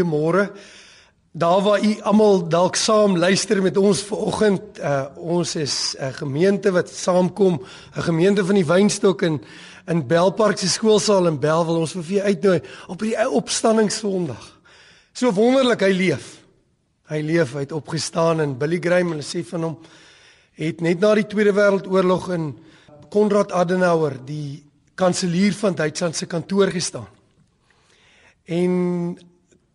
Goeiemôre. Daar waar u almal dalk saam luister met ons vanoggend, uh, ons is 'n gemeente wat saamkom, 'n gemeente van die Wynstok in in Belpark se skoolsaal in. Ons wil vir u uitnooi op die opstanding Sondag. So wonderlik hy leef. Hy leef, hy het opgestaan en Billy Graham, hulle sê van hom, het net na die Tweede Wêreldoorlog in Konrad Adenauer, die kanselier van Duitsland se kantoor gestaan. En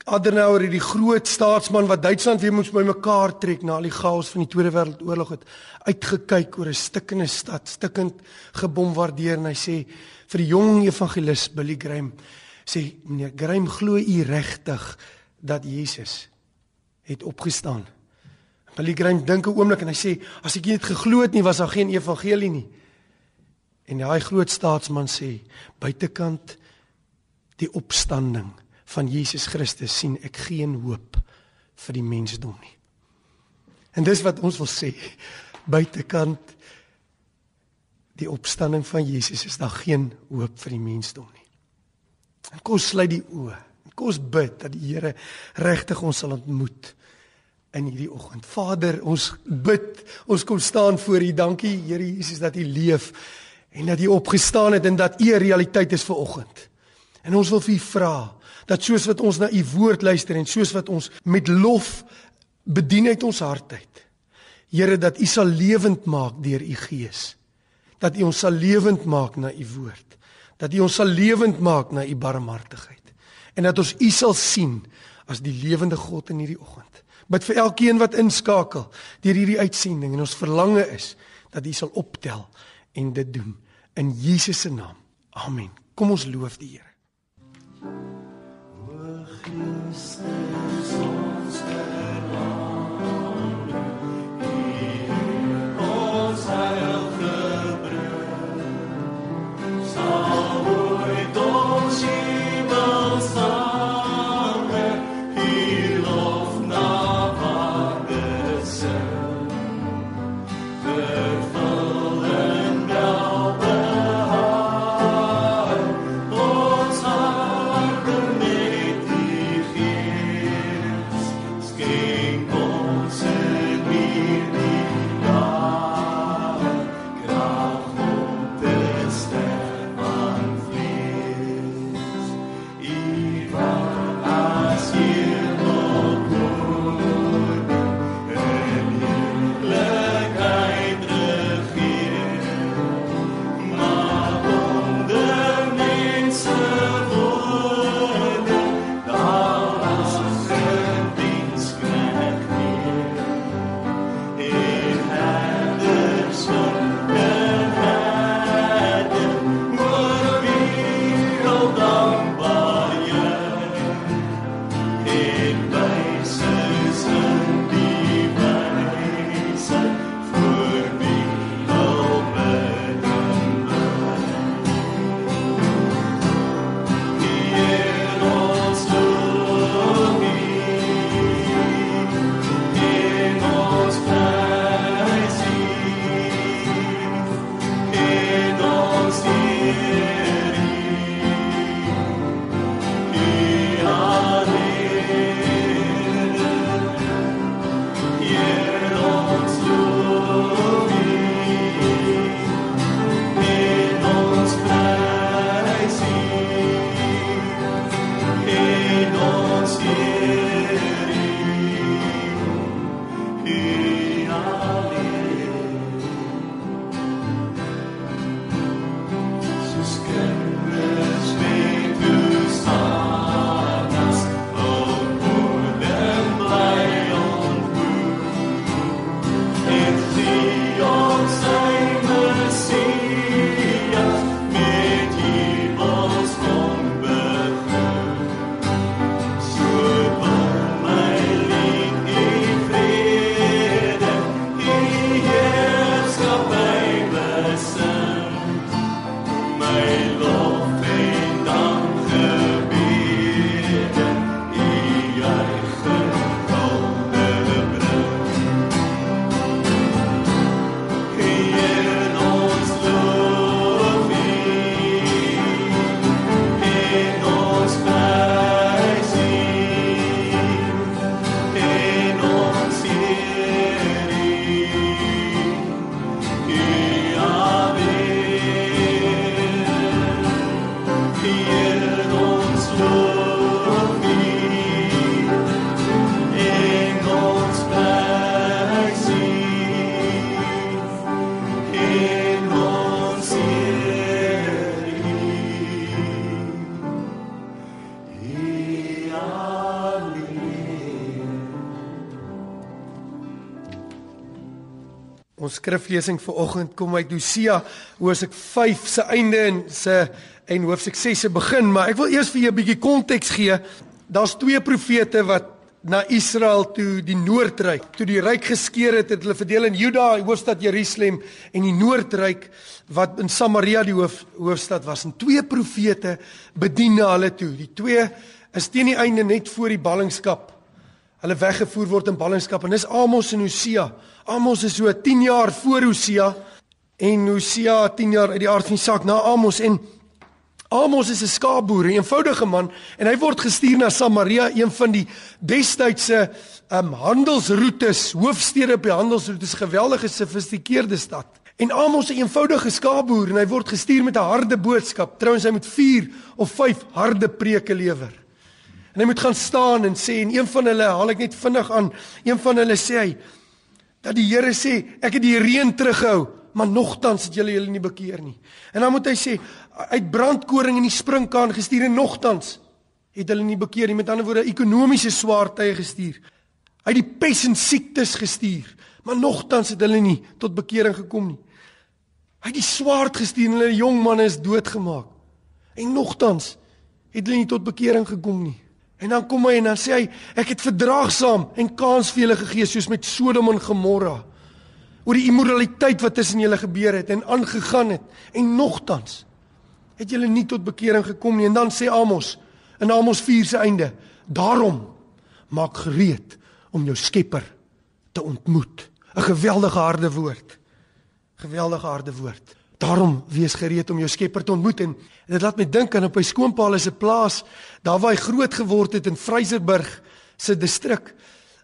Adenauer het die groot staatsman wat Duitsland weer moes bymekaar trek na al die chaos van die Tweede Wêreldoorlog het uitgekyk oor 'n stikkende stad, stikkend gebombardeer en hy sê vir die jong evangelis Billy Graham sê meneer Graham glo u regtig dat Jesus het opgestaan. Billy Graham dink 'n oomblik en hy sê as ek nie het geglo het nie was daar geen evangelie nie. En daai groot staatsman sê buitekant die opstanding van Jesus Christus sien ek geen hoop vir die mensdom nie. En dis wat ons wil sê buitekant die opstanding van Jesus is daar geen hoop vir die mensdom nie. En kom sluit die oë. Kom ons bid dat die Here regtig ons sal ontmoet in hierdie oggend. Vader, ons bid, ons kom staan voor U. Dankie Here Jesus dat U leef en dat U opgestaan het en dat U 'n realiteit is vir oggend. En ons wil vir U vra dat soos wat ons na u woord luister en soos wat ons met lof bedien uit ons hart uit. Here dat u sal lewend maak deur u gees. Dat u ons sal lewend maak na u woord. Dat u ons sal lewend maak na u barmhartigheid. En dat ons u sal sien as die lewende God in hierdie oggend. Bid vir elkeen wat inskakel deur hierdie uitsending en ons verlange is dat u sal optel en dit doen in Jesus se naam. Amen. Kom ons loof die Here. Christus skriflesing vir oggend kom uit Hosea hoofstuk 5 se einde en se en hoofstuk 6 se begin, maar ek wil eers vir jou 'n bietjie konteks gee. Daar's twee profete wat na Israel toe die noordryk, toe die ryk geskeur het, het hulle verdeel in Juda, die hoofstad Jerusalem en die noordryk wat in Samaria die hoof, hoofstad was. En twee profete bedien hulle toe. Die twee is teen die einde net voor die ballingskap. Hulle weggevoer word in ballingskap en dis Amos en Hosea. Amos is so 10 jaar voor Hosea en Hosea 10 jaar uit die aard van die saak na Amos en Amos is 'n skaapboer, 'n eenvoudige man en hy word gestuur na Samaria, een van die destydse um, handelsroetes, hoofstede op die handelsroetes, geweldige sofistikeerde stad. En Amos 'n eenvoudige skaapboer en hy word gestuur met 'n harde boodskap. Trouens hy moet 4 of 5 harde preke lewer. En hy moet gaan staan en sê en een van hulle haal ek net vinnig aan, een van hulle sê hy dat die Here sê ek het die reën teruggehou, maar nogtans het julle julle nie bekeer nie. En dan moet hy sê uit brandkoring in die springkaan gestuur en nogtans het hulle nie bekeer nie. Met ander woorde ekonomiese swaartye gestuur. Hy het die pes en siektes gestuur, maar nogtans het hulle nie tot bekering gekom nie. Hy het die swaard gestuur en hulle jong manne is doodgemaak. En nogtans het hulle nie tot bekering gekom nie. En dan kom hy en dan sê hy ek het verdraagsaam en kans vir julle gegee soos met Sodom en Gomorra oor die immoraliteit wat tussen julle gebeur het en aangegaan het en nogtans het julle nie tot bekering gekom nie. En dan sê Amos in Amos 4 se einde daarom maak gereed om jou skepper te ontmoet. 'n geweldige harde woord. Geweldige harde woord Daarom wees gereed om jou Skepper te ontmoet en dit laat my dink aan op my skoonpa se plaas, daar waar hy groot geword het in Vryseburg se distrik.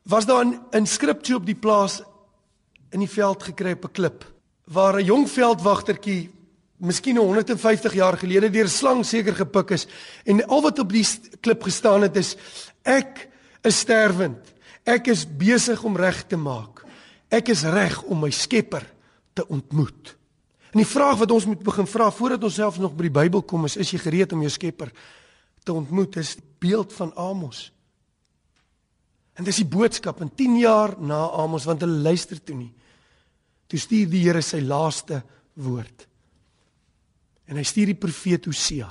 Was daar 'n inskripsie op die plaas in die veld gekry op 'n klip waar 'n jong veldwagtertjie miskien 150 jaar gelede deur 'n slang seker gepik is en al wat op die klip gestaan het is ek is sterwend. Ek is besig om reg te maak. Ek is reg om my Skepper te ontmoet. En die vraag wat ons moet begin vra voordat ons self nog by die Bybel kom is: is jy gereed om jou Skepper te ontmoet? Dis beeld van Amos. En dis die boodskap in 10 jaar na Amos want hulle luister toe nie. Toe stuur die Here sy laaste woord. En hy stuur die profeet Hosea,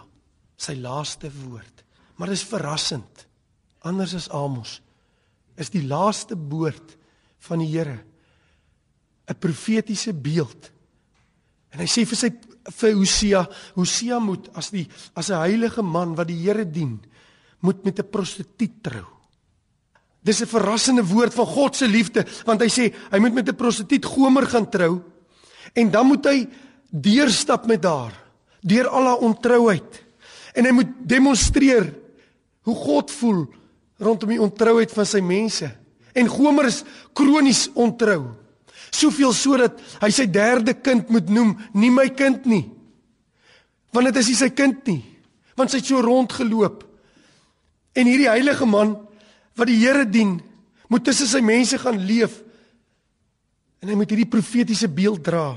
sy laaste woord. Maar dis verrassend. Anders as Amos is die laaste woord van die Here 'n profetiese beeld En hy sê vir sy vir Hosea, Hosea moet as die as 'n heilige man wat die Here dien, moet met 'n prostituut trou. Dis 'n verrassende woord van God se liefde, want hy sê hy moet met 'n prostituut Gomer gaan trou en dan moet hy deurstap met haar deur al haar ontrouheid. En hy moet demonstreer hoe God voel rondom die ontrouheid van sy mense. En Gomer is kronies ontrou. Soveel sodat hy sy derde kind moet noem, nie my kind nie. Want dit is nie sy kind nie, want sy het so rondgeloop. En hierdie heilige man wat die Here dien, moet tussen sy mense gaan leef. En hy moet hierdie profetiese beeld dra.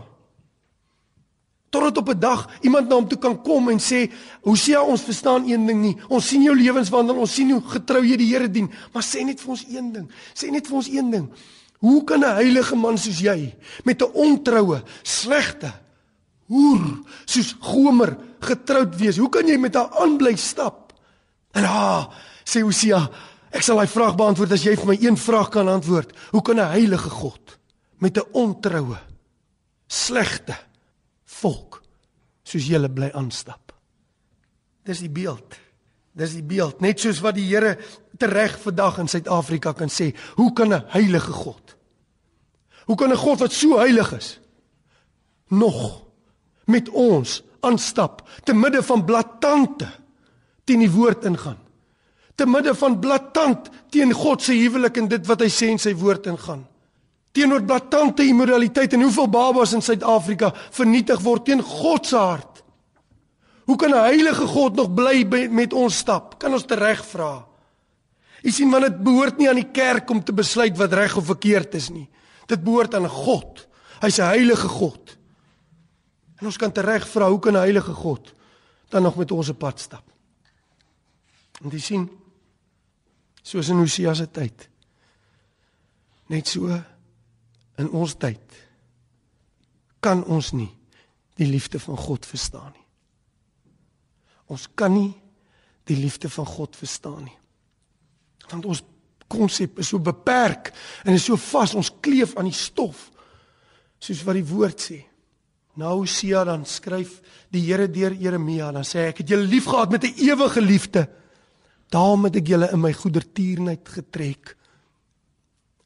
Totdat op 'n dag iemand na hom toe kan kom en sê, "Hosea, ons verstaan een ding nie. Ons sien jou lewenswandel, ons sien hoe getrou jy die Here dien, maar sê net vir ons een ding. Sê net vir ons een ding. Hoe kan 'n heilige man soos jy met 'n ontroue, slegte hoer soos Gomer getroud wees? Hoe kan jy met haar aanbly stap? En ha, sê Hosea, ek sal daai vraag beantwoord as jy vir my een vraag kan antwoord. Hoe kan 'n heilige God met 'n ontroue, slegte volk soos julle bly aanstap? Dis die beeld. Dis die beeld, net soos wat die Here tereg vandag in Suid-Afrika kan sê, hoe kan 'n heilige God? Hoe kan 'n God wat so heilig is nog met ons aanstap te midde van blaatante teen die woord ingaan? Te midde van blaatant teen God se huwelik en dit wat hy sê in sy woord ingaan. Teenoor blaatante immoraliteit en hoeveel babas in Suid-Afrika vernietig word teen God se hart. Hoe kan 'n heilige God nog bly met ons stap? Kan ons tereg vra? Jy sien want dit behoort nie aan die kerk om te besluit wat reg of verkeerd is nie. Dit behoort aan God. Hy's 'n heilige God. En ons kan tereg vra hoe kan 'n heilige God dan nog met ons op pad stap? En jy sien Soos in Hosea se tyd. Net so in ons tyd kan ons nie die liefde van God verstaan nie. Ons kan nie die liefde van God verstaan nie. Want ons konsep is so beperk en is so vas, ons kleef aan die stof soos wat die woord sê. Nou Hosea dan skryf die Here deur Jeremia dan sê ek het julle liefgehad met 'n ewige liefde. Daarom het ek julle in my goedertierenheid getrek.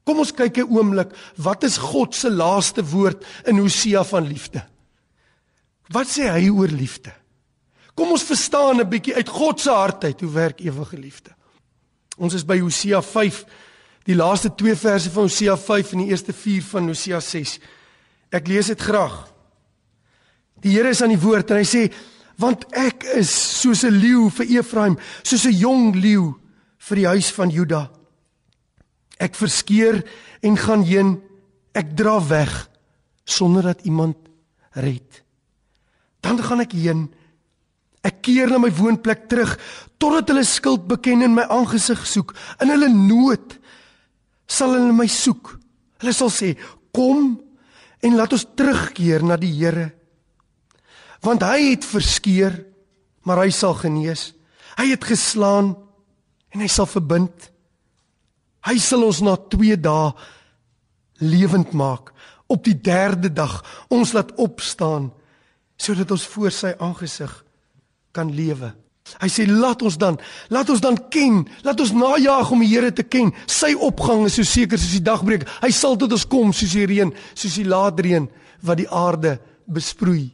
Kom ons kyk 'n oomblik, wat is God se laaste woord in Hosea van liefde? Wat sê hy oor liefde? Kom ons verstaan 'n bietjie uit God se hart uit hoe werk ewige liefde. Ons is by Hosea 5, die laaste 2 verse van Hosea 5 en die eerste 4 van Hosea 6. Ek lees dit graag. Die Here is aan die woord en hy sê want ek is soos 'n leeu vir Efraim, soos 'n jong leeu vir die huis van Juda. Ek verskeer en gaan heen, ek dra weg sonder dat iemand red. Dan gaan ek heen. Ek keer na my woonplek terug totdat hulle skuld beken en my aangesig soek. In hulle nood sal hulle my soek. Hulle sal sê: "Kom en laat ons terugkeer na die Here." Want hy het verskeer, maar hy sal genees. Hy het geslaan en hy sal verbind. Hy sal ons na 2 dae lewend maak. Op die 3de dag ons laat opstaan sodat ons voor sy aangesig kan lewe. Hy sê laat ons dan, laat ons dan ken, laat ons najag om die Here te ken. Sy opgang is so seker soos die dagbreek. Hy sal tot ons kom soos die reën, soos die laatreën wat die aarde besproei.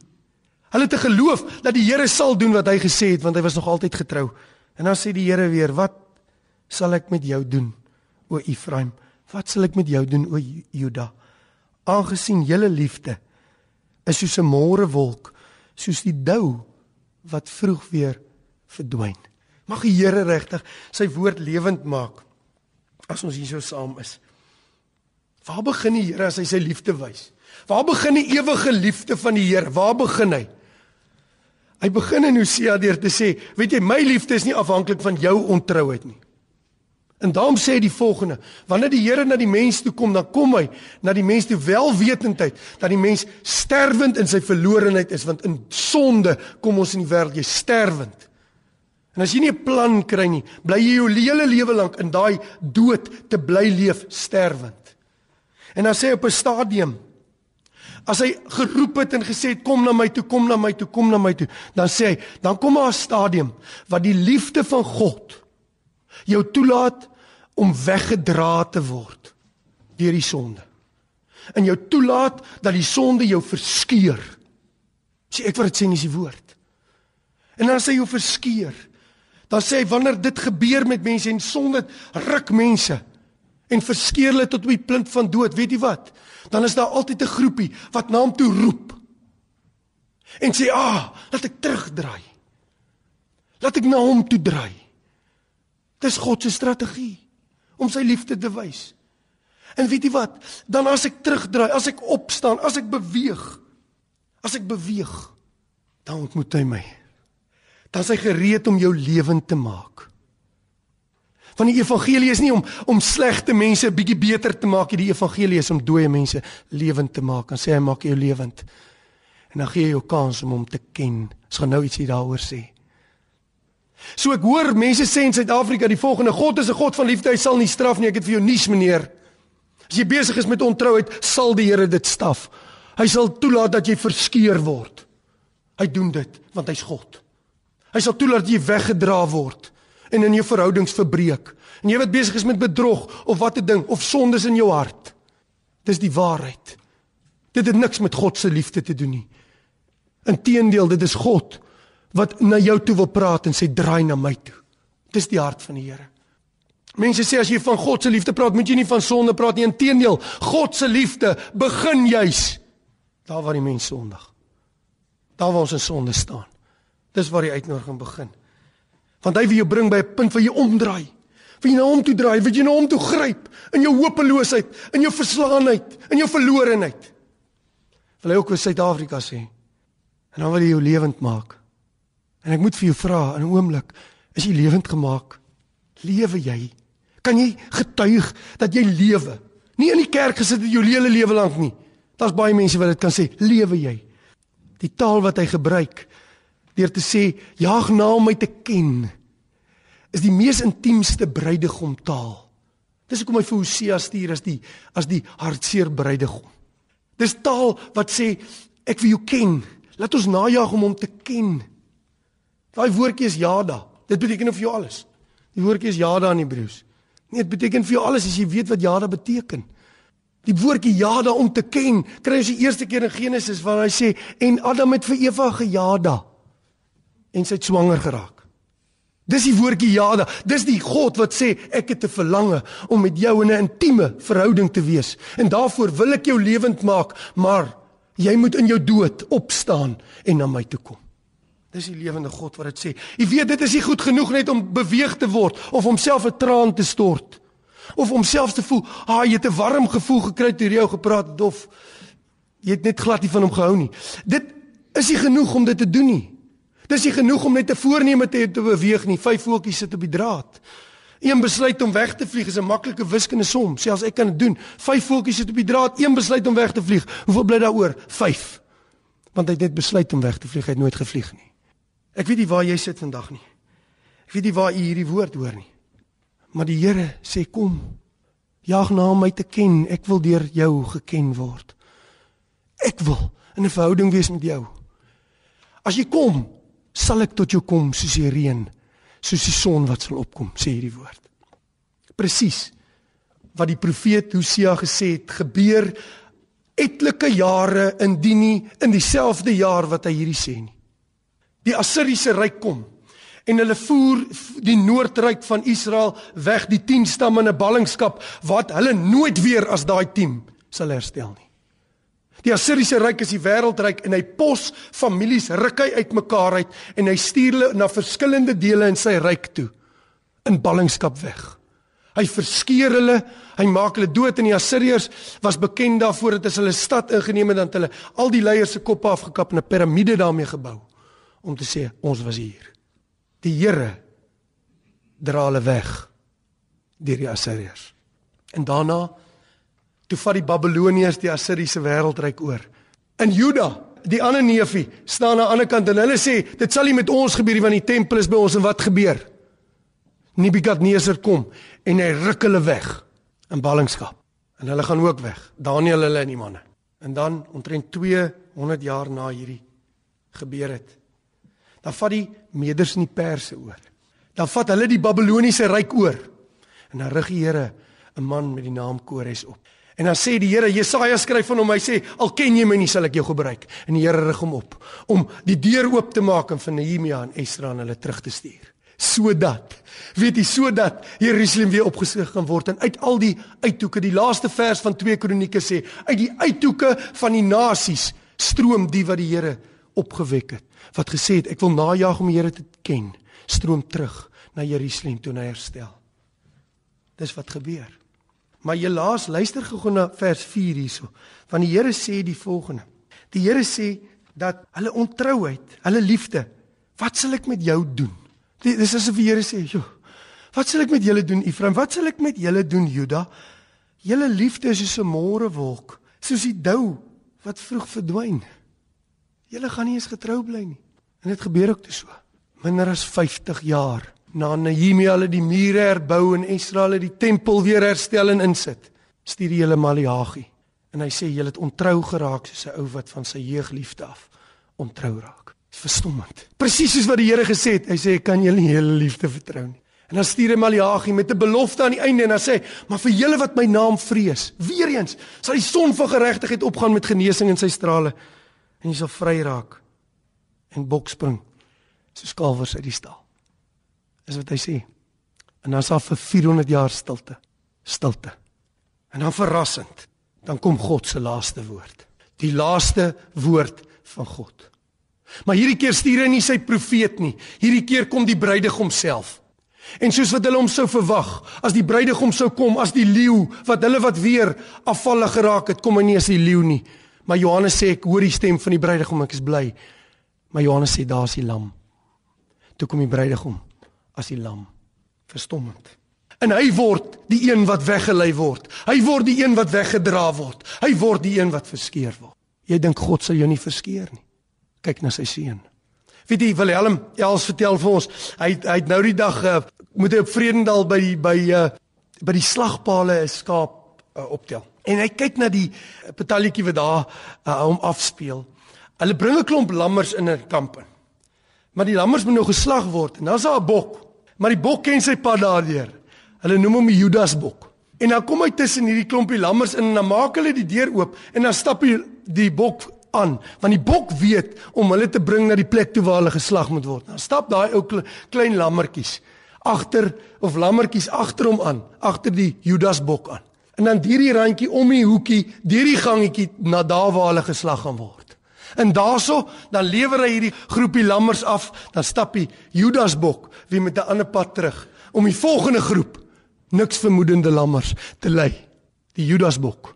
Hulle het geloof dat die Here sal doen wat hy gesê het want hy was nog altyd getrou. En dan sê die Here weer, "Wat sal ek met jou doen, o Efraim? Wat sal ek met jou doen, o Juda? Aangesien julle liefde is soos 'n môrewolk, soos die dou wat vroeg weer verdwyn. Mag die Here regtig sy woord lewend maak as ons hier so saam is. Waar begin die Here as hy sy liefde wys? Waar begin die ewige liefde van die Here? Waar begin hy? Hy begin in Hosea deur te sê, weet jy, my liefde is nie afhanklik van jou ontrouheid nie. En daarom sê hy die volgende: Wanneer die Here na die mens toe kom, dan kom hy na die mens toe welwetendheid dat die mens sterwend in sy verlorenheid is, want in sonde kom ons in die wêreld jy sterwend. En as jy nie 'n plan kry nie, bly jy jou hele lewe lank in daai dood te bly leef sterwend. En dan sê hy op 'n stadium As hy geroep het en gesê het kom na my toe, kom na my toe, kom na my toe, dan sê hy, dan kom daar 'n stadium wat die liefde van God jou toelaat om weggedra te word deur die sonde. En jou toelaat dat die sonde jou verskeur. Sê ek wat dit sê in die woord. En dan sê jy jou verskeur. Dan sê hy wanneer dit gebeur met mense en sonde ruk mense en verskeur hulle tot op die punt van dood, weet jy wat? Dan is daar altyd 'n groepie wat na hom toe roep. En sê: "Ah, laat ek terugdraai. Laat ek na hom toe draai." Dis God se strategie om sy liefde te wys. En weet jy wat? Dan as ek terugdraai, as ek opstaan, as ek beweeg, as ek beweeg, dan ontmoet hy my. Dan is hy gereed om jou lewend te maak. Want die evangelie is nie om om slegte mense bietjie beter te maak nie. Die evangelie is om dooie mense lewend te maak. En sê hy maak jou lewend. En dan gee hy jou kans om hom te ken. Ons gaan nou ietsie daaroor sê. So ek hoor mense sê in Suid-Afrika die volgende: God is 'n God van liefde, hy sal nie straf nie. Ek het vir jou nuus meneer. As jy besig is met ontrouheid, sal die Here dit straf. Hy sal toelaat dat jy verskeur word. Hy doen dit want hy's God. Hy sal toelaat dat jy weggedra word en in jou verhoudings verbreek. En jy wat besig is met bedrog of wat 'n ding of sondes in jou hart. Dis die waarheid. Dit het niks met God se liefde te doen nie. Inteendeel, dit is God wat na jou toe wil praat en sê draai na my toe. Dis die hart van die Here. Mense sê as jy van God se liefde praat, moet jy nie van sonde praat nie. Inteendeel, God se liefde begin juis daar waar die mens sondig. Daar waar ons in sonde staan. Dis waar die uitnodiging begin. Want hy wil jou bring by 'n punt waar jy omdraai. Wil jy na hom toe draai? Wil jy na hom toe gryp in jou hopeloosheid, in jou verslaanheid, in jou verlorenheid? Wil hy ook vir Suid-Afrika sê? En dan wil hy jou lewend maak. En ek moet vir jou vra in 'n oomblik, is jy lewend gemaak? Lewe jy? Kan jy getuig dat jy lewe? Nie in die kerk gesit het jou hele lewe lank nie. Daar's baie mense wat dit kan sê, lewe jy? Die taal wat hy gebruik deur te sê jaag na om my te ken is die mees intiemste bruidegom taal. Dis hoekom hy vir Hosea stuur as die as die hartseer bruidegom. Dis taal wat sê ek wil jou ken. Laat ons najag om hom te ken. Daai woordjie is jada. Dit beteken vir jou alles. Die woordjie is jada in Hebreëus. Nee, dit beteken vir jou alles as jy weet wat jada beteken. Die woordjie jada om te ken, kry ons die eerste keer in Genesis waar hy sê en Adam het vir Eva gejada en sy het swanger geraak. Dis die woordjie Jada. Dis die God wat sê ek het 'n verlange om met jou in 'n intieme verhouding te wees. En daarvoor wil ek jou lewend maak, maar jy moet in jou dood opstaan en na my toe kom. Dis die lewende God wat dit sê. Jy weet dit is nie goed genoeg net om beweeg te word of om self 'n traan te stort of om self te voel, "Ag, ah, jy het 'n warm gevoel gekry toe jy gepraat het of jy het net glad nie van hom gehou nie." Dit is nie genoeg om dit te doen nie. Dis nie genoeg om net 'n voorneme te hê te beweeg nie. Vyf voeltjies sit op die draad. Een besluit om weg te vlieg is 'n maklike wiskundige som. Selfs ek kan dit doen. Vyf voeltjies sit op die draad, een besluit om weg te vlieg. Hoeveel bly daaroor? 5. Want hy het net besluit om weg te vlieg, hy het nooit gevlieg nie. Ek weet nie waar jy sit vandag nie. Ek weet nie waar u hierdie woord hoor nie. Maar die Here sê kom. Jaag na my te ken. Ek wil deur jou geken word. Ek wil in 'n verhouding wees met jou. As jy kom, sal ek tot jou kom soos die reën, soos die son wat sal opkom, sê hierdie woord. Presies wat die profeet Hosea gesê het, gebeur etlike jare indien nie in dieselfde jaar wat hy hierdie sê nie. Die Assiriese ryk kom en hulle voer die noordryk van Israel weg die 10 stamme in 'n ballingskap wat hulle nooit weer as daai 10 sal herstel nie. Die Assiriese ryk is die wêreldryk en hy pos families ruk hy uitmekaar uit en hy stuur hulle na verskillende dele in sy ryk toe in ballingskap weg. Hy verskeer hulle, hy maak hulle dood en die Assiriërs was bekend daarvoor dat as hulle stad ingeneem het dan hulle al die leiers se koppe afgekap en 'n piramide daarmee gebou om te sê ons was hier. Die Here dra hulle weg deur die Assiriërs. En daarna Toe vat die Babiloniërs die Assiriese wêreldryk oor. In Juda, die ander neefie, staan aan die ander kant en hulle sê, dit sal nie met ons gebeur nie want die tempel is by ons en wat gebeur? Nebukadneser kom en hy ruk hulle weg in ballingskap. En hulle gaan ook weg. Daniël hulle en die manne. En dan omtrent 200 jaar na hierdie gebeur het, dan vat die Meders en die Perse oor. Dan vat hulle die Babiloniese ryk oor. En dan rig die Here 'n man met die naam Kores op. En dan sê die Here, Jesaja skryf van hom, hy sê, "Al ken jy my nie, sal ek jou gebruik." En die Here rig hom op om die deur oop te maak en van Nehemia en Esdra en hulle terug te stuur. Sodat, weet jy, sodat Jerusalem weer opgesig kan word en uit al die uithoeke, die laaste vers van 2 Kronieke sê, uit die uithoeke van die nasies stroom die wat die Here opgewek het, wat gesê het, "Ek wil najag om die Here te ken," stroom terug na Jerusalem toe na herstel. Dis wat gebeur. Maar jy laas luister gou na vers 4 hierso. Want die Here sê die volgende. Die Here sê dat hulle ontrouheid, hulle liefde, wat sal ek met jou doen? Dis asof die Here sê, "Jo, wat sal ek met julle doen, Efraim? Wat sal ek met julle doen, Juda? Julle liefde is soos 'n môrewolk, soos die dou wat vroeg verdwyn. Julle gaan nie eens getrou bly nie." En dit gebeur ook te so. Minder as 50 jaar na Nehemia hulle die mure herbou en Esra hulle die tempel weer herstel en insit, stuur hy hulle Maleagi en hy sê julle het ontrou geraak soos 'n ou wat van sy jeugliefde af ontrou raak. Verstommend. Presies soos wat die Here gesê het, hy sê kan julle nie hele liefde vertrou nie. En dan stuur hy Maleagi met 'n belofte aan die einde en dan sê maar vir julle wat my naam vrees, weer eens sal die son van geregtigheid opgaan met genesing in sy strale en jy sal vry raak en bokspring soos kalwers uit die stal. Dis wat hy sê. En dan sal vir 400 jaar stilte. Stilte. En dan verrassend, dan kom God se laaste woord. Die laaste woord van God. Maar hierdie keer stuur hy nie sy profeet nie. Hierdie keer kom die bruidegom self. En soos wat hulle hom sou verwag, as die bruidegom sou kom as die leeu wat hulle wat weer afvallig geraak het, kom hy nie as die leeu nie. Maar Johannes sê ek hoor die stem van die bruidegom, ek is bly. Maar Johannes sê daar's die lam. Toe kom die bruidegom as die lam. Verstommend. En hy word die een wat weggelei word. Hy word die een wat weggedra word. Hy word die een wat verskeer word. Jy dink God sal jou nie verskeer nie. Kyk na sy seun. Weet jy Willem Els vertel vir ons, hy hy het nou die dag uh, moet hy op Vredendal by die by uh, by die slagpale 'n skaap uh, optel. En hy kyk na die patalletjie wat daar uh, hom afspeel. Hulle bring 'n klomp lammers in 'n kamp in. Maar die lammers moet nou geslag word en dan's daar 'n bok. Maar die bok ken sy pad daardeur. Hulle noem hom die Judasbok. En dan kom hy tussen hierdie klompie lammers in en dan maak hulle die deur oop en dan stap hy die bok aan want die bok weet om hulle te bring na die plek toe waar hulle geslag moet word. Dan stap daai ou klein lammertjies agter of lammertjies agter hom aan, agter die Judasbok aan. En dan deur die randjie om die hoekie, deur die gangetjie na daar waar hulle geslag gaan word. En daaroor dan lewer hy hierdie groepie lammers af, dan stap hy Judasbok weer met 'n ander pad terug om die volgende groep niks vermoedende lammers te lei. Die Judasbok.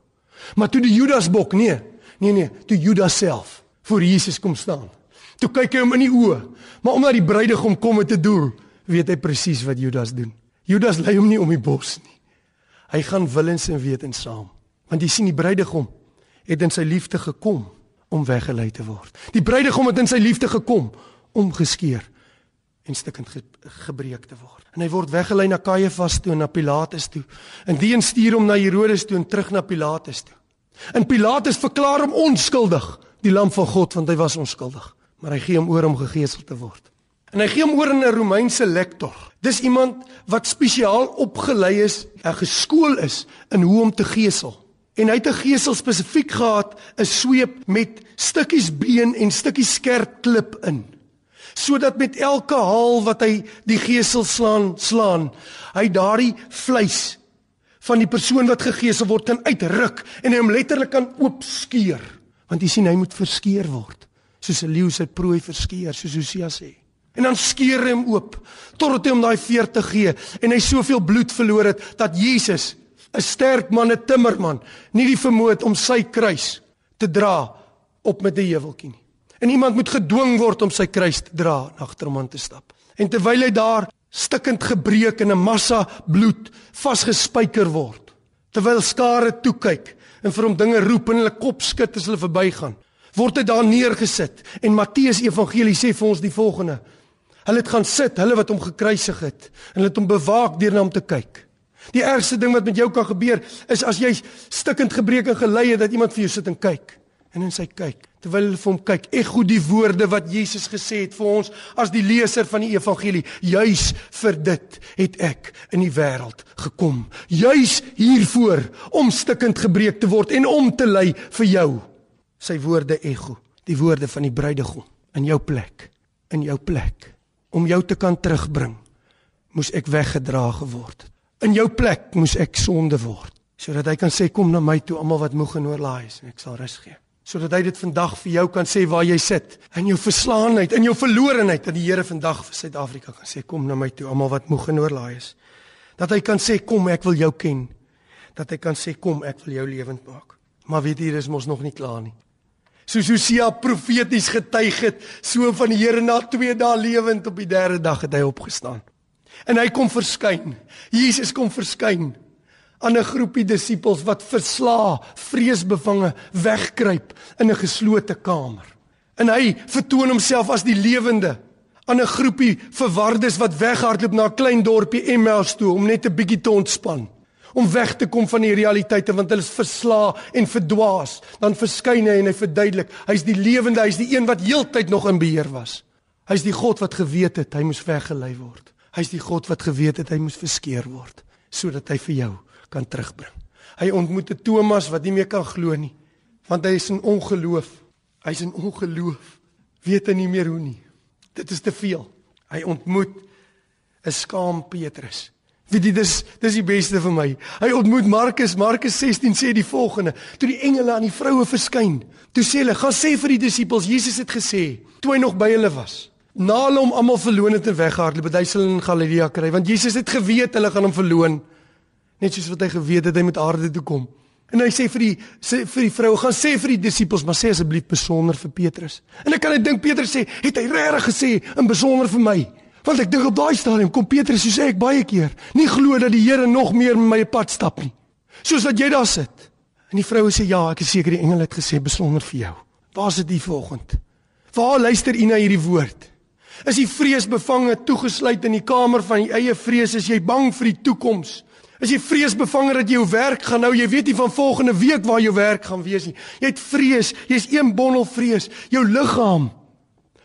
Maar toe die Judasbok nee, Nee nee, toe Judas self voor Jesus kom staan. Toe kyk hy hom in die oë, maar omdat die bruidegom kom met 'n doel, weet hy presies wat Judas doen. Judas lei hom nie om die bos nie. Hy gaan willens en wetens saam. Want jy sien die bruidegom het in sy liefde gekom om weggelei te word. Die bruidegom het in sy liefde gekom om geskeer en stukkend ge gebreek te word. En hy word weggelei na Kajefas toe en na Pilatus toe. En die een stuur hom na Herodes toe en terug na Pilatus toe. En Pilatus verklaar hom onskuldig, die lam van God, want hy was onskuldig, maar hy gee hom oor om gegeesel te word. En hy gee hom oor aan 'n Romeinse lektor. Dis iemand wat spesiaal opgelei is, geskool is in hoe om te gesel. En hy het 'n gesel spesifiek gehad, 'n sweep met stukkies been en stukkies skerp klip in. Sodat met elke haal wat hy die gesel slaan, slaan, hy daardie vleis van die persoon wat gegeesel word kan uitruk en hom letterlik kan oopskeur want jy sien hy moet verskeer word soos 'n leeu sy prooi verskeer soos Hosea sê en dan skeer hy hom oop totdat hy hom daai veer te gee en hy soveel bloed verloor het dat Jesus 'n sterk man 'n timmerman nie die vermoë het om sy kruis te dra op met 'n heuweltjie nie en iemand moet gedwing word om sy kruis te dra en agter hom aan te stap en terwyl hy daar stikkend gebreek en 'n massa bloed vasgespijker word. Terwyl skare toe kyk en vir hom dinge roep en hulle kop skud as hulle verbygaan, word hy daar neergesit en Matteus Evangelie sê vir ons die volgende: Hulle het gaan sit, hulle wat hom gekruisig het, en hulle het hom bewaak deur na hom te kyk. Die ergste ding wat met jou kan gebeur is as jy stikkend gebreek en gelei het dat iemand vir jou sit en kyk. En in sy kyk terwyl hulle vir hom kyk ekho die woorde wat Jesus gesê het vir ons as die leser van die evangelie. Juis vir dit het ek in die wêreld gekom. Juis hiervoor om stikkend gebreek te word en om te ly vir jou. Sy woorde ekho die woorde van die bruidegom in jou plek in jou plek om jou te kan terugbring moes ek weggedra geword in jou plek moes ek sonde word sodat hy kan sê kom na my toe almal wat moeg en oorlaai is en ek sal rus gee. Sodat hy dit vandag vir jou kan sê waar jy sit in jou verslaanheid in jou verlorenheid dat die Here vandag vir Suid-Afrika kan sê kom na my toe almal wat moeg en oorlaai is. Dat hy kan sê kom ek wil jou ken. Dat hy kan sê kom ek wil jou lewend maak. Maar weet jy dis mos nog nie klaar nie. Soos Hosea profeties getuig het so van die Here na 2 dae lewend op die derde dag het hy opgestaan en hy kom verskyn Jesus kom verskyn aan 'n groepie disippels wat versla, vreesbevange wegkruip in 'n geslote kamer. En hy vertoon homself as die lewende aan 'n groepie verwardes wat weghardloop na 'n klein dorpie Emmaus toe om net 'n bietjie te ontspan, om weg te kom van die realiteite want hulle is versla en verdwaas. Dan verskyn hy en hy verduidelik, hy's die lewende, hy's die een wat heeltyd nog in beheer was. Hy's die God wat geweet het hy moes weggelei word. Hy's die God wat geweet het hy moes verskeer word sodat hy vir jou kan terugbring. Hy ontmoet 'n Thomas wat nie meer kan glo nie, want hy is in ongeloof. Hy's in ongeloof. Weet hy nie meer hoe nie. Dit is te veel. Hy ontmoet 'n skaam Petrus. Weet jy dis dis die beste vir my. Hy ontmoet Markus, Markus 16 sê die volgende: Toe die engele aan die vroue verskyn, toe sê hulle: "Gaan sê vir die disippels, Jesus het gesê, toe hy nog by hulle was, na hulle hom almal verloon het en weggehardloop, het hy hulle in Galilea kry, want Jesus het geweet hulle gaan hom verloon." net soos wat hy geweet het hy moet aarde toe kom. En hy sê vir die sê vir die vrou, gaan sê vir die disippels, maar sê asseblief besonder vir Petrus. En ek kan net dink Petrus sê, het hy regtig gesê in besonder vir my? Want ek dink op daai stadium kom Petrus soos ek baie keer, nie glo dat die Here nog meer met my pad stap nie. Soos wat jy daar sit. En die vroue sê ja, ek is seker die engel het gesê besonder vir jou. Waar sit u vanoggend? Waar luister u na hierdie woord? Is jy vreesbevange toegesluit in die kamer van die eie vrees? Is jy bang vir die toekoms? Is jy vreesbevange dat jy jou werk gaan nou, jy weet nie van volgende week waar jou werk gaan wees nie. Jy het vrees, jy's een bondel vrees. Jou liggaam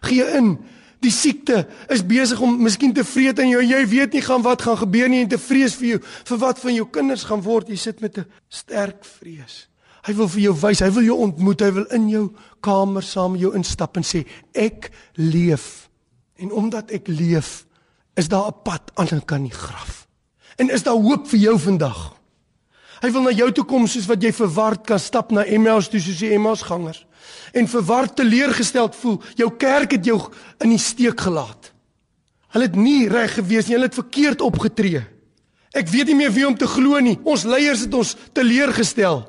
gee in. Die siekte is besig om miskien te vreet in jou. Jy weet nie gaan wat gaan gebeur nie en te vrees vir jou, vir wat van jou kinders gaan word. Jy sit met 'n sterk vrees. Hy wil vir jou wys, hy wil jou ontmoet, hy wil in jou kamer saam jou instap en sê ek leef. En omdat ek leef, is daar 'n pad aan die kant die graf. En is daar hoop vir jou vandag? Hy wil na jou toe kom soos wat jy verward kan stap na Emmaus toe soos die Emmaus gangers en verward teleurgesteld voel. Jou kerk het jou in die steek gelaat. Hulle het nie reg gewees nie, hulle het verkeerd opgetree. Ek weet nie meer wie om te glo nie. Ons leiers het ons teleurgestel.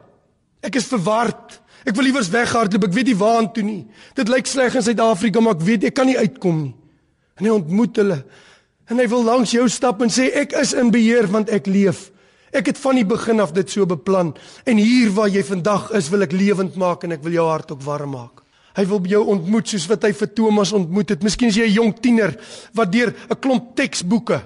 Ek is verward. Ek wil iewers weghardloop. Ek weet nie waartoe nie. Dit lyk sleg in Suid-Afrika, maar ek weet ek kan nie uitkom nie. En hy ontmoet hulle. En hy wil langs jou stap en sê ek is in beheer want ek leef. Ek het van die begin af dit so beplan en hier waar jy vandag is wil ek lewend maak en ek wil jou hart ook warm maak. Hy wil jou ontmoet soos wat hy vir Thomas ontmoet het. Miskien is jy 'n jong tiener wat deur 'n klomp teksboeke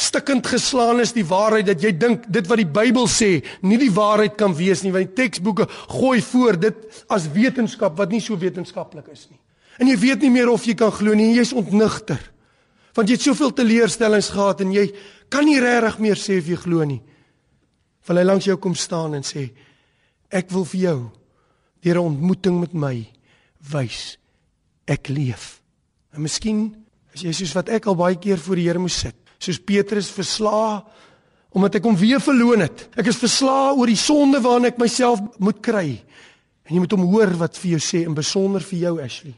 stikkend geslaan is die waarheid dat jy dink dit wat die Bybel sê nie die waarheid kan wees nie want die teksboeke gooi voor dit as wetenskap wat nie so wetenskaplik is nie. En jy weet nie meer of jy kan glo nie, jy's ontnigter. Want jy het soveel teleurstellings gehad en jy kan nie regtig meer sê of jy glo nie. Wil hy langs jou kom staan en sê ek wil vir jou deur 'n ontmoeting met my wys ek leef. En miskien as jy soos wat ek al baie keer voor die Here moes sit, soos Petrus verslaa omdat ek hom weer verloon het. Ek is verslaa oor die sonde waarna ek myself moet kry. En jy moet hom hoor wat vir jou sê in besonder vir jou Ashley.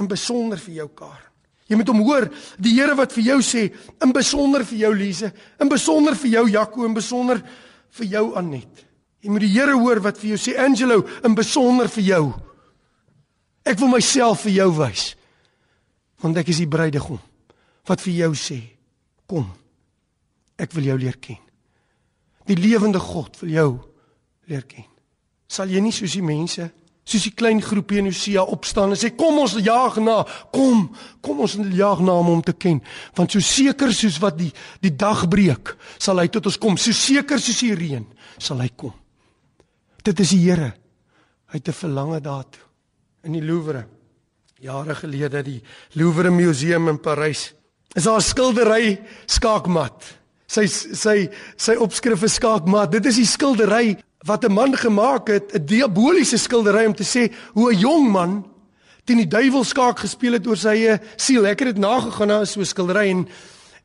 In besonder vir jou Karen. Jy moet hom hoor, die Here wat vir jou sê, in besonder vir jou Lise, in besonder vir jou Jaco, in besonder vir jou Anet. Jy moet die Here hoor wat vir jou sê, Angelo, in besonder vir jou. Ek wil myself vir jou wys. Want ek is die bruidegom wat vir jou sê, kom. Ek wil jou leer ken. Die lewende God wil jou leer ken. Sal jy nie soos die mense soos die klein groepie in Hosea opstaan en sê kom ons jaag na kom kom ons jaag na hom om te ken want so seker soos wat die die dag breek sal hy tot ons kom. So seker soos die reën sal hy kom. Dit is die Here. Hy het 'n verlange daartoe. In die Louvre jare gelede die Louvre museum in Parys is daar 'n skildery skaakmat. Sy sy sy opskrif is skaakmat. Dit is die skildery wat 'n man gemaak het, 'n diaboliese skildery om te sê hoe 'n jong man teen die duiwel skaak gespeel het oor sy eie siel. Ek het dit nagegaan na so 'n skildery en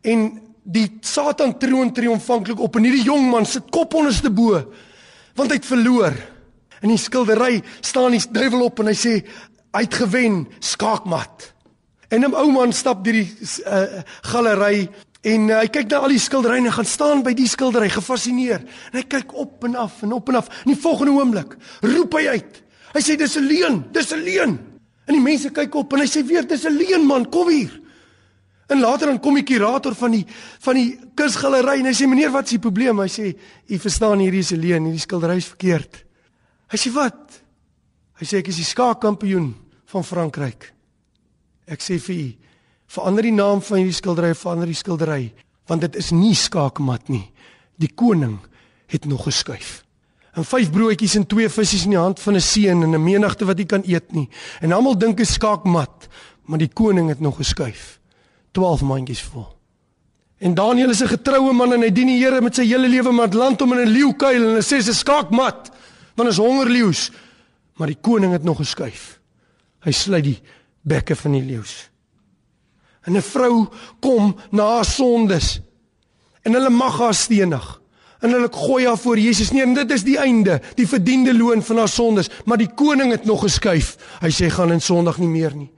en die Satan troon triomfantlik op en hierdie jong man sit kop onderste bo want hy het verloor. In die skildery staan die duiwel op en hy sê hy het gewen, skaakmat. En 'n ou man stap deur die uh, galery En uh, hy kyk na al die skilderye en gaan staan by die skildery gefassineer. En hy kyk op en af en op en af. In die volgende oomblik roep hy uit. Hy sê dis 'n leuen, dis 'n leuen. En die mense kyk op en hy sê weer dis 'n leuen man, kom hier. En later dan kom die kurator van die van die kunsgalery en hy sê meneer, wat is die probleem? Hy sê u verstaan hierdie is 'n leuen, hierdie skildery is verkeerd. Hy sê wat? Hy sê ek is die skaakkampioen van Frankryk. Ek sê vir u Verander die naam van hierdie skildery, verander die skildery, want dit is nie skaakmat nie. Die koning het nog geskuif. En vyf broodjies en twee visse in die hand van 'n seun en 'n menigte wat hy kan eet nie. En almal dink is skaakmat, maar die koning het nog geskuif. 12 mandjies vol. En Daniël is 'n getroue man en hy dien die Here met sy hele lewe, maar land hom in 'n leeukuil en hy sê dis skaakmat, want is hongerleeu's. Maar die koning het nog geskuif. Hy sluit die bekke van die leeu's. En 'n vrou kom na haar sondes. En hulle mag haar stenig. En hulle gooi haar voor Jesus neer en dit is die einde, die verdiende loon van haar sondes, maar die koning het nog geskuif. Hy sê gaan in Sondag nie meer nie.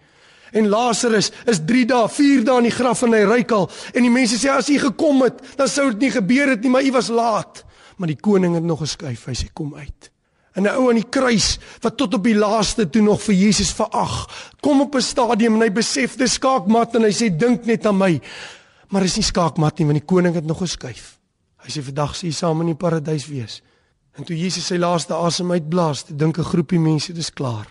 En Lazarus is 3 dae, 4 dae in die graf en hy ryk al en die mense sê as hy gekom het, dan sou dit nie gebeur het nie, maar hy was laat. Maar die koning het nog geskuif. Hy sê kom uit. En 'n ou aan die kruis wat tot op die laaste toe nog vir Jesus verag, kom op 'n stadium en hy besef dis skaakmat en hy sê dink net aan my. Maar is nie skaakmat nie want die koning het nog geskuif. Hy sê vandag hy saam in die paradys wees. En toe Jesus sy laaste asem uitblaas, dink 'n groepie mense dis klaar.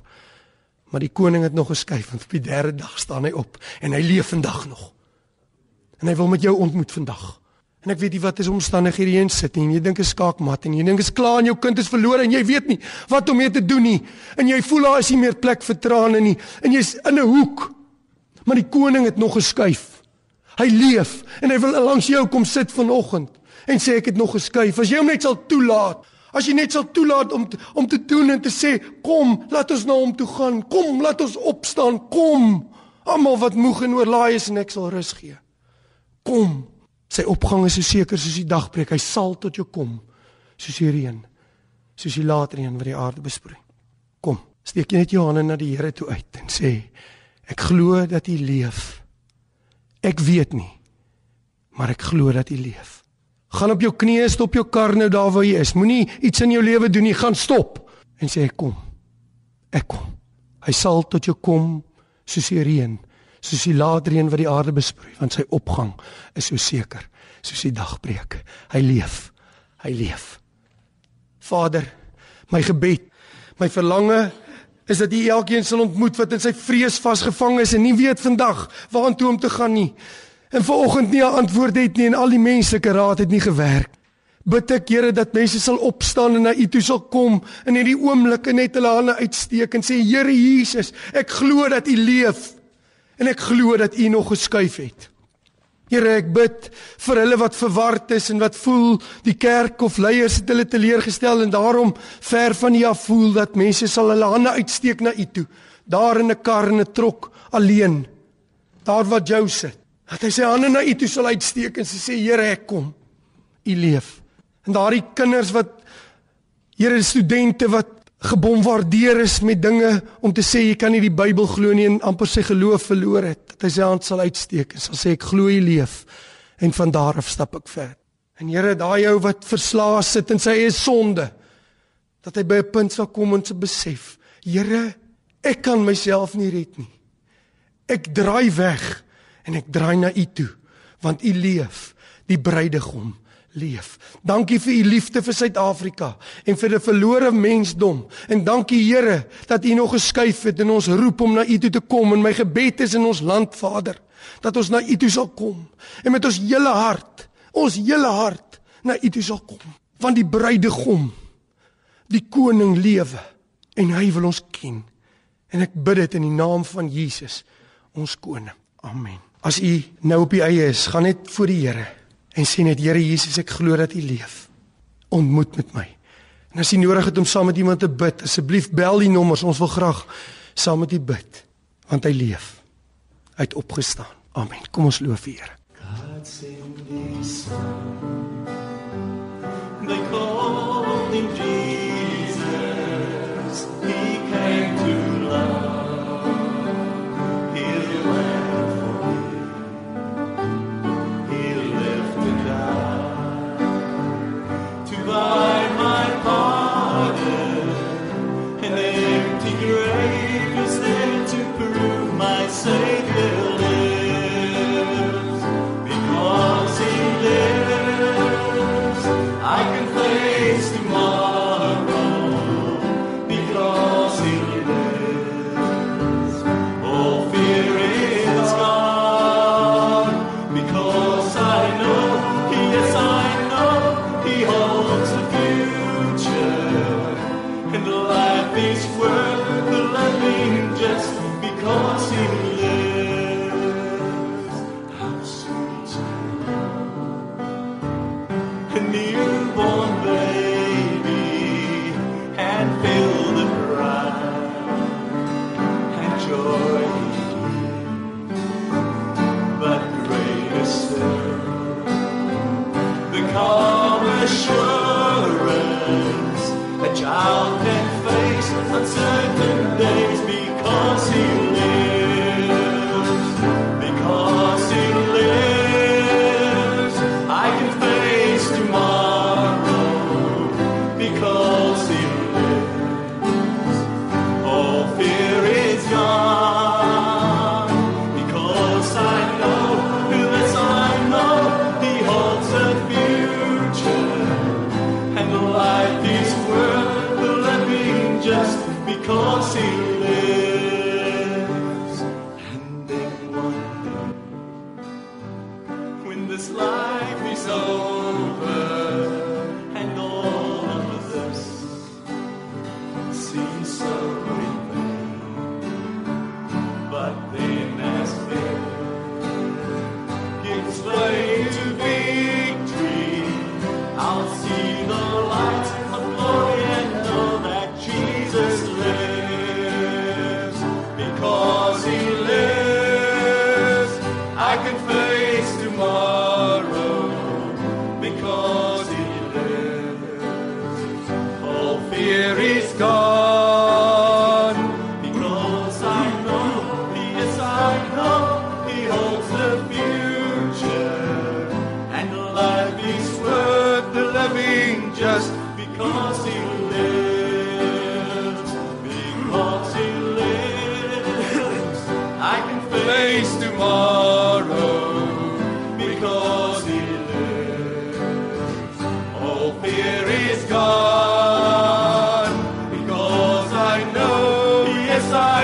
Maar die koning het nog geskuif en op die derde dag staan hy op en hy leef vandag nog. En hy wil met jou ontmoet vandag. En ek weet nie wat is omstandighede hier in sit nie. Jy dink is skaakmat en jy dink is klaar en jou kind is verlore en jy weet nie wat om mee te doen nie. En jy voel daar is nie meer plek vir trane nie en jy's in 'n hoek. Maar die koning het nog geskuif. Hy leef en hy wil langs jou kom sit vanoggend en sê ek het nog geskuif. As jy hom net sal toelaat, as jy net sal toelaat om om te doen en te sê kom, laat ons na hom toe gaan. Kom, laat ons opstaan. Kom. Almal wat moeg en oorlaai is en ek sal rus gee. Kom. Sy opgang is so seker soos die dagbreek. Hy sal tot jou kom soos die reën, soos die laat reën wat die aarde besproei. Kom, steek net jou hande na die Here toe uit en sê ek glo dat U leef. Ek weet nie, maar ek glo dat U leef. Gaan op jou knieë, stop jou kar nou daar waar jy is. Moenie iets in jou lewe doen nie, gaan stop en sê ek kom. Ek kom. Hy sal tot jou kom soos die reën soos die laatreën wat die aarde besproei want sy opgang is so seker soos die dagbreek. Hy leef. Hy leef. Vader my gebed my verlange is dat U elkeen sal ontmoet wat in sy vrees vasgevang is en nie weet vandag waartoe om te gaan nie. En vanoggend nie 'n antwoord het nie en al die menslike raad het nie gewerk. Bid ek Here dat mense sal opstaan en na U toe sal kom in hierdie oomblikke net hulle hande uitsteek en sê Here Jesus ek glo dat U leef En ek glo dat U nog geskuif het. Here, ek bid vir hulle wat verward is en wat voel die kerk of leiers het hulle teleurgestel en daarom ver van U af voel dat mense sal hulle hande uitsteek na U toe, daar in 'n kar en 'n trok alleen. Daar waar Jou sit. Dat hy sy hande na U toe sal uitsteek en sê Here, ek kom. U leef. En daardie kinders wat Here, studente wat gebombardeer is met dinge om te sê jy kan nie die Bybel glo nie en amper sy geloof verloor het. Dat hy sy hand sal uitsteek en sal sê ek glo jy leef en van daar af stap ek ver. En Here, daai ou wat verslae sit in sy eie sonde, dat hy by 'n punt sal kom en se besef, Here, ek kan myself nie red nie. Ek draai weg en ek draai na U toe, want U leef, die bruidegom leef. Dankie vir u liefde vir Suid-Afrika en vir die verlore mensdom. En dankie Here dat u nog geskuif het en ons roep om na u toe te kom en my gebed is in ons land Vader dat ons na u toe sal kom en met ons hele hart, ons hele hart na u toe sal kom. Want die bruidegom, die koning lewe en hy wil ons ken. En ek bid dit in die naam van Jesus, ons koning. Amen. As u nou op die eie is, gaan net voor die Here en sê net Here Jesus, ek glo dat U leef. Ontmoet met my. En as jy nodig het om saam met iemand te bid, asseblief bel die nommers. Ons wil graag saam met U bid want hy leef. Hy het opgestaan. Amen. Kom ons loof die Here. God send his son. They call him Jesus.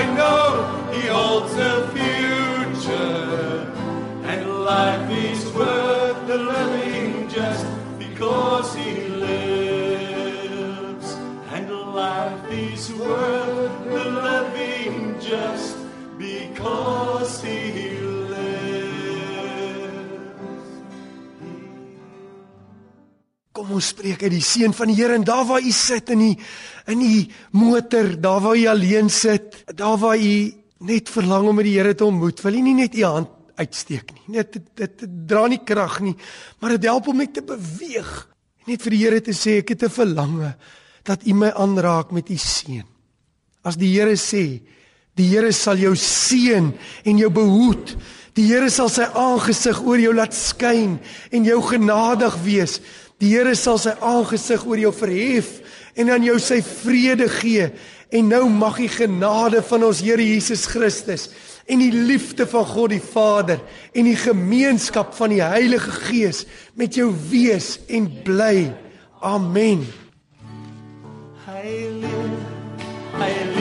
I know, he holds the future. And life is worth the living just because he lives. And life is worth the living just because he Kom ons spreek uit die seën van die Here en daar waar u sit in die in die motor, daar waar u alleen sit, daar waar u net verlang om met die Here te ontmoet, wil u nie net u hand uitsteek nie. Net dit, dit, dit dra nie krag nie, maar dit help om net te beweeg. Net vir die Here te sê ek het 'n verlange dat u my aanraak met u seën. As die Here sê, die Here sal jou seën en jou behoed. Die Here sal sy aangesig oor jou laat skyn en jou genadig wees. Die Here sal sy aangesig oor jou verhef en aan jou sy vrede gee. En nou mag die genade van ons Here Jesus Christus en die liefde van God die Vader en die gemeenskap van die Heilige Gees met jou wees en bly. Amen. Hy leef,